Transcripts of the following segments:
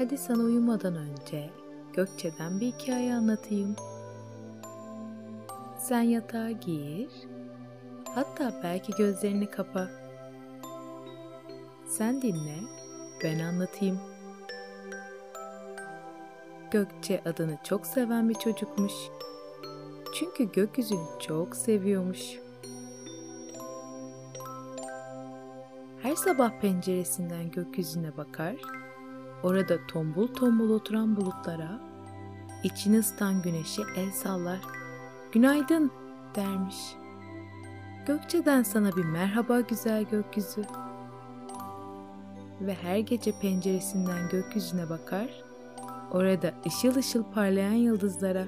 Hadi sana uyumadan önce Gökçe'den bir hikaye anlatayım. Sen yatağa gir. Hatta belki gözlerini kapa. Sen dinle, ben anlatayım. Gökçe adını çok seven bir çocukmuş. Çünkü gökyüzünü çok seviyormuş. Her sabah penceresinden gökyüzüne bakar, orada tombul tombul oturan bulutlara, içini ısıtan güneşe el sallar. Günaydın dermiş. Gökçe'den sana bir merhaba güzel gökyüzü. Ve her gece penceresinden gökyüzüne bakar, orada ışıl ışıl parlayan yıldızlara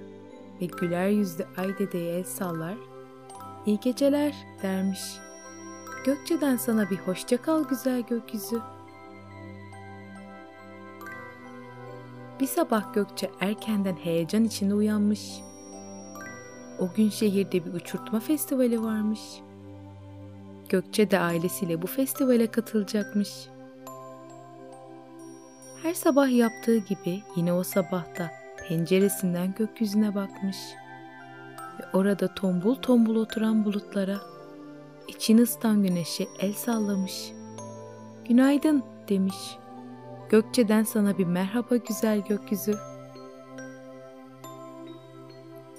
ve güler yüzlü ay dedeye el sallar. İyi geceler dermiş. Gökçe'den sana bir hoşça kal güzel gökyüzü. Bir sabah Gökçe erkenden heyecan içinde uyanmış. O gün şehirde bir uçurtma festivali varmış. Gökçe de ailesiyle bu festivale katılacakmış. Her sabah yaptığı gibi yine o sabahta penceresinden gökyüzüne bakmış. Ve orada tombul tombul oturan bulutlara, içini ısıtan güneşe el sallamış. Günaydın demiş. Gökçe'den sana bir merhaba güzel gökyüzü.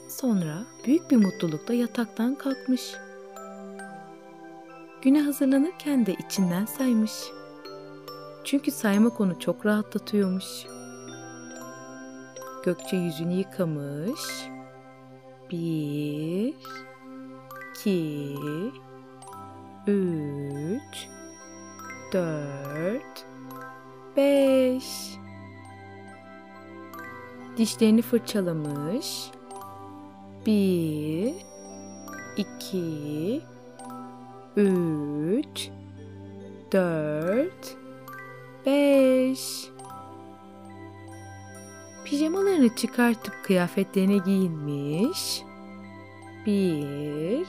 Sonra büyük bir mutlulukla yataktan kalkmış. Güne hazırlanırken de içinden saymış. Çünkü saymak onu çok rahatlatıyormuş. Gökçe yüzünü yıkamış. Bir, iki, üç, dört, beş. Dişlerini fırçalamış. Bir, iki, üç, dört, beş. Pijamalarını çıkartıp kıyafetlerine giyinmiş. Bir,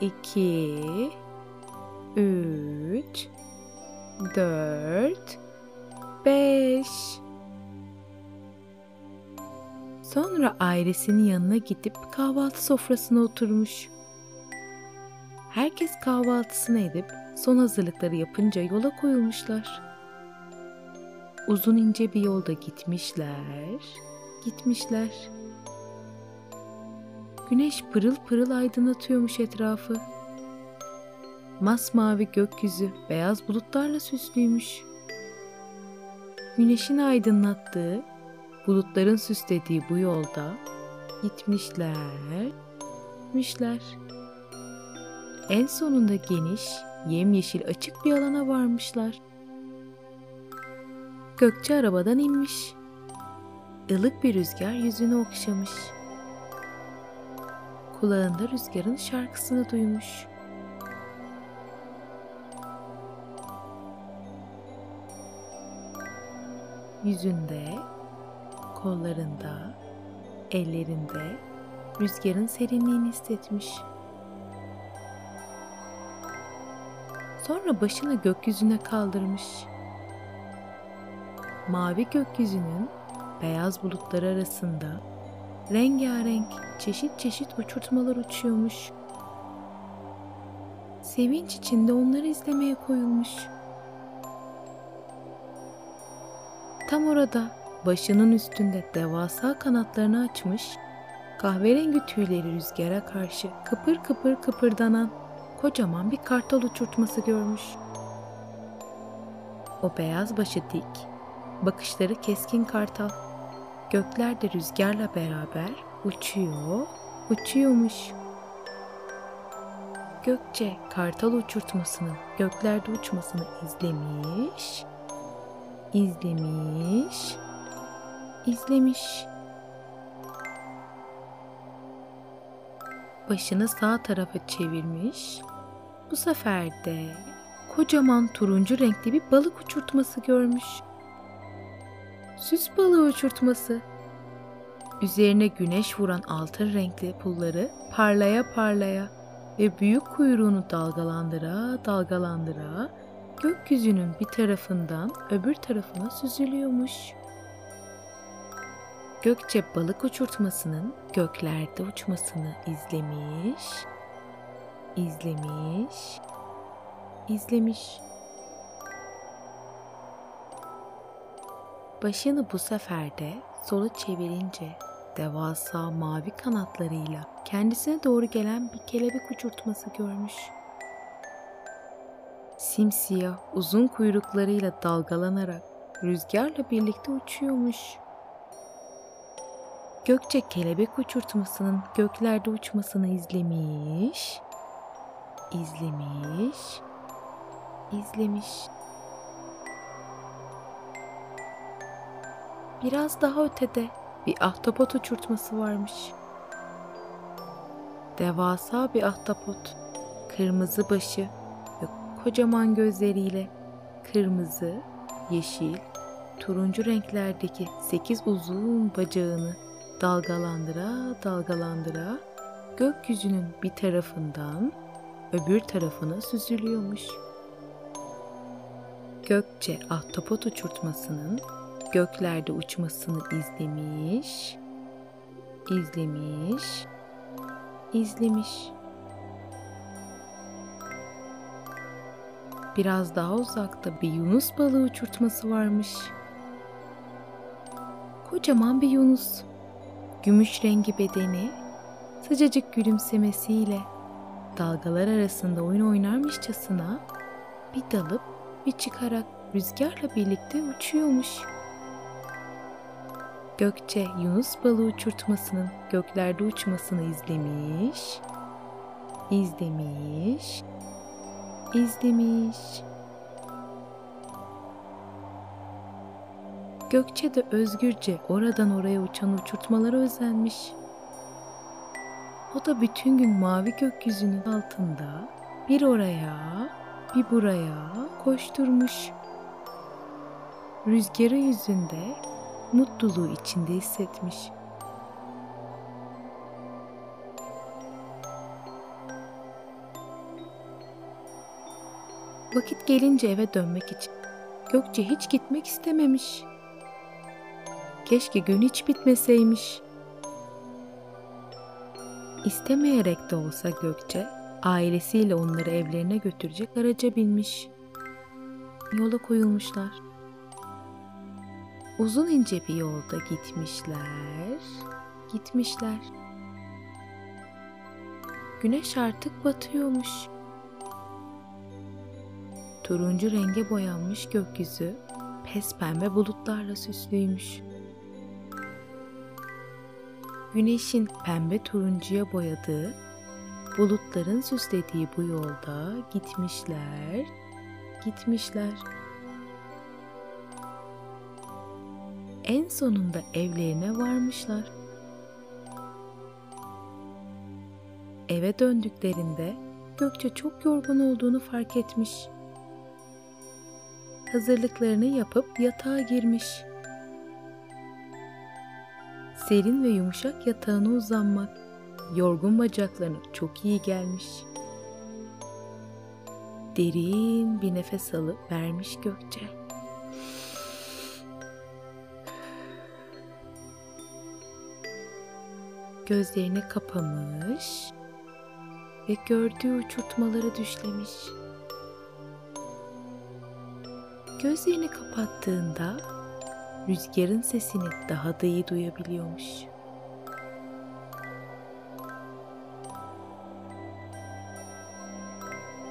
iki, üç, dört, beş. Sonra ailesinin yanına gidip kahvaltı sofrasına oturmuş. Herkes kahvaltısını edip son hazırlıkları yapınca yola koyulmuşlar. Uzun ince bir yolda gitmişler, gitmişler. Güneş pırıl pırıl aydınlatıyormuş etrafı. Masmavi gökyüzü beyaz bulutlarla süslüymüş. Güneşin aydınlattığı, bulutların süslediği bu yolda gitmişler, gitmişler. En sonunda geniş, yemyeşil açık bir alana varmışlar. Gökçe arabadan inmiş. Ilık bir rüzgar yüzünü okşamış. Kulağında rüzgarın şarkısını duymuş. Yüzünde, kollarında, ellerinde rüzgarın serinliğini hissetmiş. Sonra başını gökyüzüne kaldırmış. Mavi gökyüzünün beyaz bulutları arasında rengarenk çeşit çeşit uçurtmalar uçuyormuş. Sevinç içinde onları izlemeye koyulmuş. Tam orada başının üstünde devasa kanatlarını açmış, kahverengi tüyleri rüzgara karşı kıpır kıpır kıpırdanan kocaman bir kartal uçurtması görmüş. O beyaz başı dik, bakışları keskin kartal. Göklerde rüzgarla beraber uçuyor, uçuyormuş. Gökçe kartal uçurtmasının göklerde uçmasını izlemiş, izlemiş, izlemiş. Başını sağ tarafa çevirmiş. Bu sefer de kocaman turuncu renkli bir balık uçurtması görmüş. Süs balığı uçurtması. Üzerine güneş vuran altın renkli pulları parlaya parlaya ve büyük kuyruğunu dalgalandıra dalgalandıra gökyüzünün bir tarafından öbür tarafına süzülüyormuş. Gökçe balık uçurtmasının göklerde uçmasını izlemiş, izlemiş, izlemiş. Başını bu sefer de sola çevirince devasa mavi kanatlarıyla kendisine doğru gelen bir kelebek uçurtması görmüş. Simsiyah uzun kuyruklarıyla dalgalanarak rüzgarla birlikte uçuyormuş. Gökçe kelebek uçurtmasının göklerde uçmasını izlemiş, izlemiş, izlemiş. Biraz daha ötede bir ahtapot uçurtması varmış. Devasa bir ahtapot, kırmızı başı kocaman gözleriyle kırmızı, yeşil, turuncu renklerdeki sekiz uzun bacağını dalgalandıra dalgalandıra gökyüzünün bir tarafından öbür tarafına süzülüyormuş. Gökçe ahtapot uçurtmasının göklerde uçmasını izlemiş, izlemiş, izlemiş. Biraz daha uzakta bir yunus balığı uçurtması varmış. Kocaman bir yunus. Gümüş rengi bedeni, sıcacık gülümsemesiyle dalgalar arasında oyun oynarmışçasına bir dalıp bir çıkarak rüzgarla birlikte uçuyormuş. Gökçe Yunus balığı uçurtmasının göklerde uçmasını izlemiş, izlemiş, izlemiş. Gökçe de özgürce oradan oraya uçan uçurtmalara özenmiş. O da bütün gün mavi gökyüzünün altında bir oraya, bir buraya koşturmuş. Rüzgarı yüzünde mutluluğu içinde hissetmiş. Vakit gelince eve dönmek için Gökçe hiç gitmek istememiş. Keşke gün hiç bitmeseymiş. İstemeyerek de olsa Gökçe ailesiyle onları evlerine götürecek araca binmiş. Yola koyulmuşlar. Uzun ince bir yolda gitmişler, gitmişler. Güneş artık batıyormuş. Turuncu renge boyanmış gökyüzü pes pembe bulutlarla süslüymüş. Güneşin pembe turuncuya boyadığı, bulutların süslediği bu yolda gitmişler, gitmişler. En sonunda evlerine varmışlar. Eve döndüklerinde Gökçe çok yorgun olduğunu fark etmiş. Hazırlıklarını yapıp yatağa girmiş serin ve yumuşak yatağına uzanmak yorgun bacaklarına çok iyi gelmiş. Derin bir nefes alıp vermiş Gökçe. Gözlerini kapamış ve gördüğü uçurtmaları düşlemiş. Gözlerini kapattığında rüzgarın sesini daha da iyi duyabiliyormuş.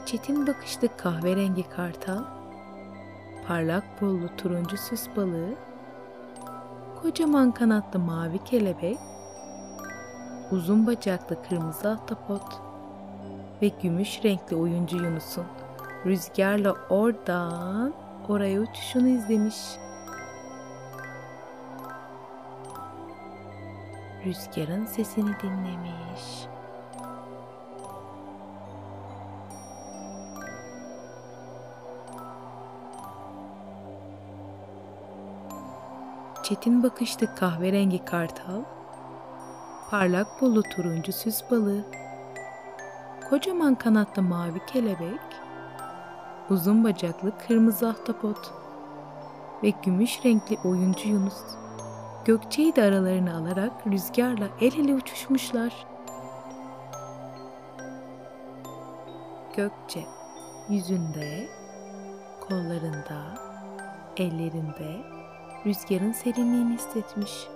Çetin bakışlı kahverengi kartal, parlak bollu turuncu süs balığı, kocaman kanatlı mavi kelebek, uzun bacaklı kırmızı ahtapot ve gümüş renkli oyuncu Yunus'un rüzgarla oradan oraya uçuşunu izlemiş. rüzgarın sesini dinlemiş. Çetin bakışlı kahverengi kartal, parlak bulu turuncu süs balığı, kocaman kanatlı mavi kelebek, uzun bacaklı kırmızı ahtapot ve gümüş renkli oyuncu Yunus Gökçe'yi de aralarına alarak rüzgarla el ele uçuşmuşlar. Gökçe yüzünde, kollarında, ellerinde rüzgarın serinliğini hissetmiş.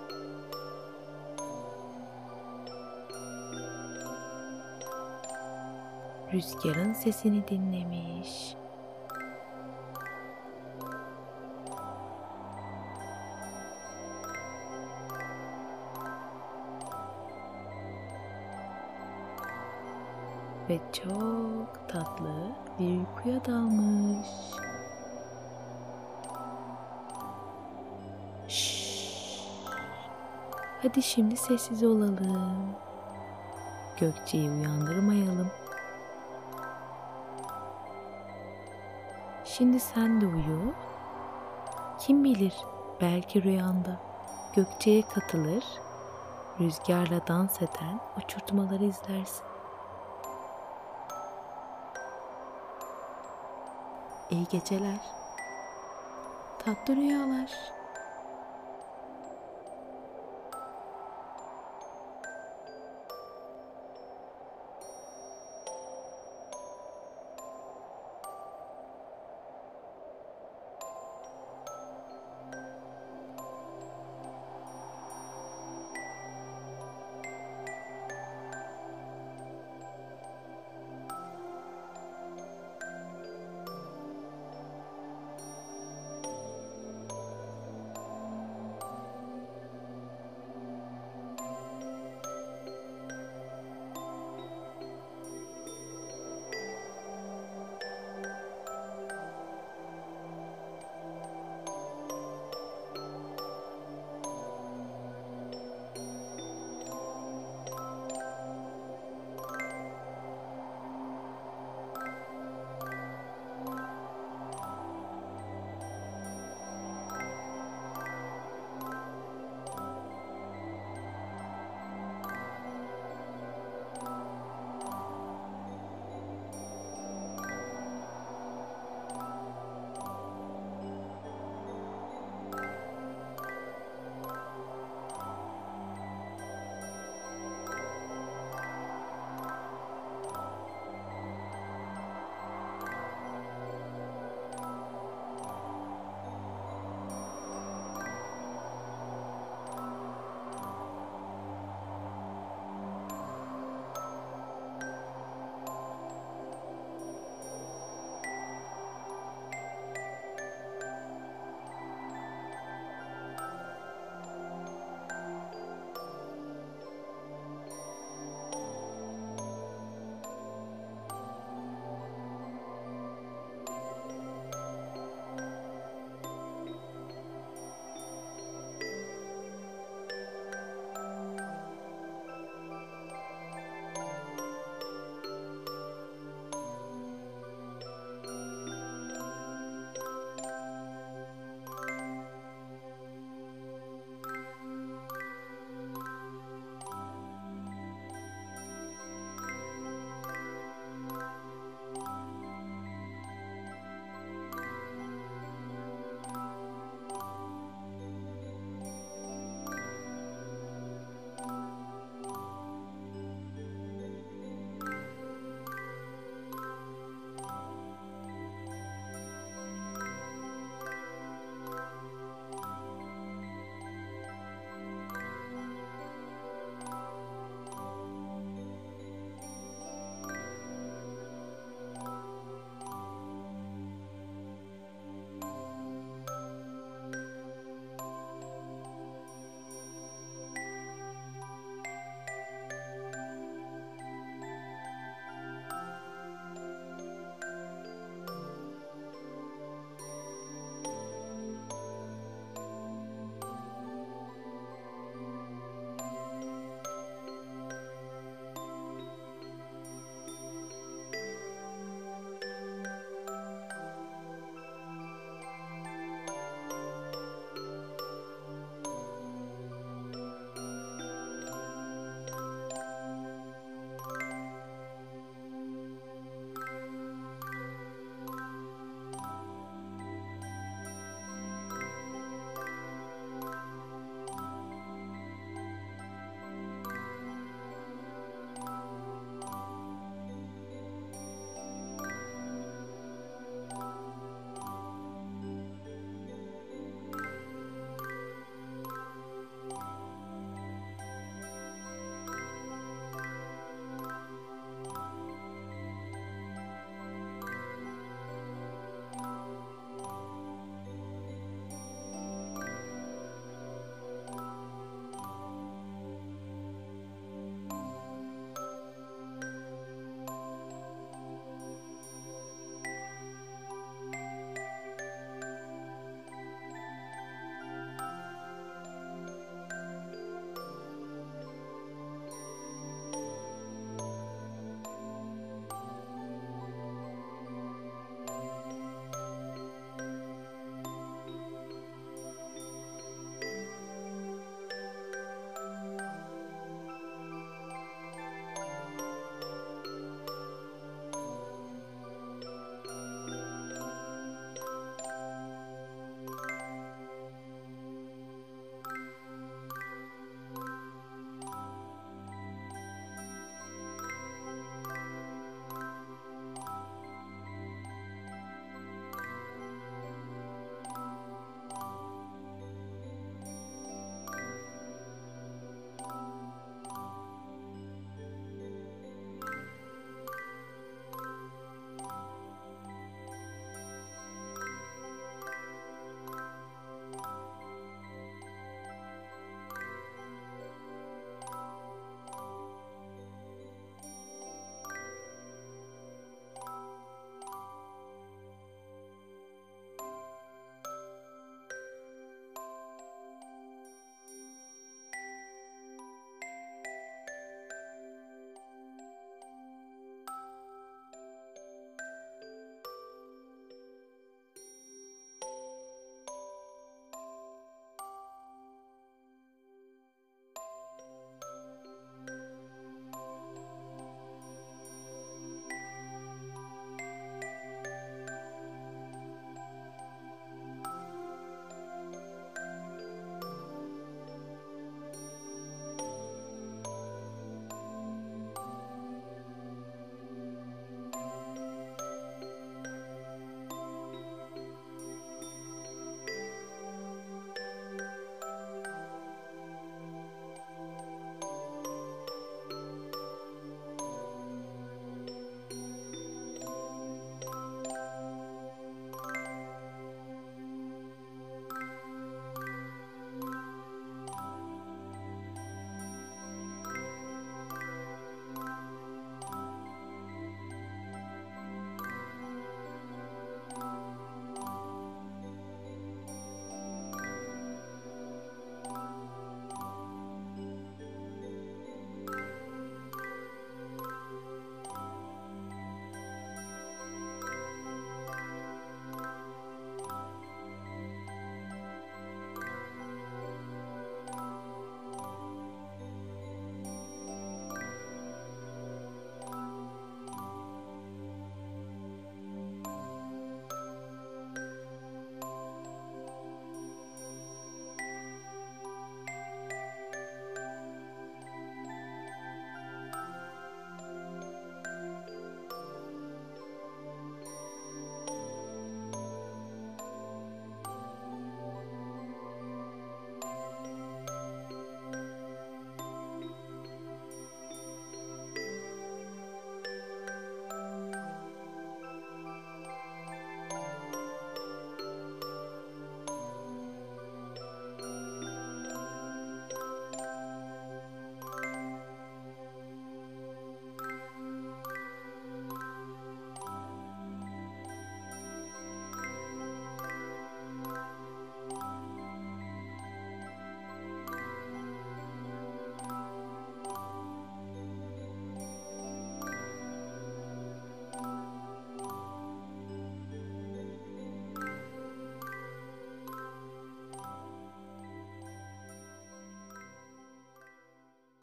Rüzgarın sesini dinlemiş. Ve çok tatlı bir uykuya dalmış. Şşş. Hadi şimdi sessiz olalım. Gökçe'yi uyandırmayalım. Şimdi sen de uyu. Kim bilir belki rüyanda Gökçe'ye katılır, rüzgarla dans eden uçurtmaları izlersin. İyi geceler. Tatlı rüyalar.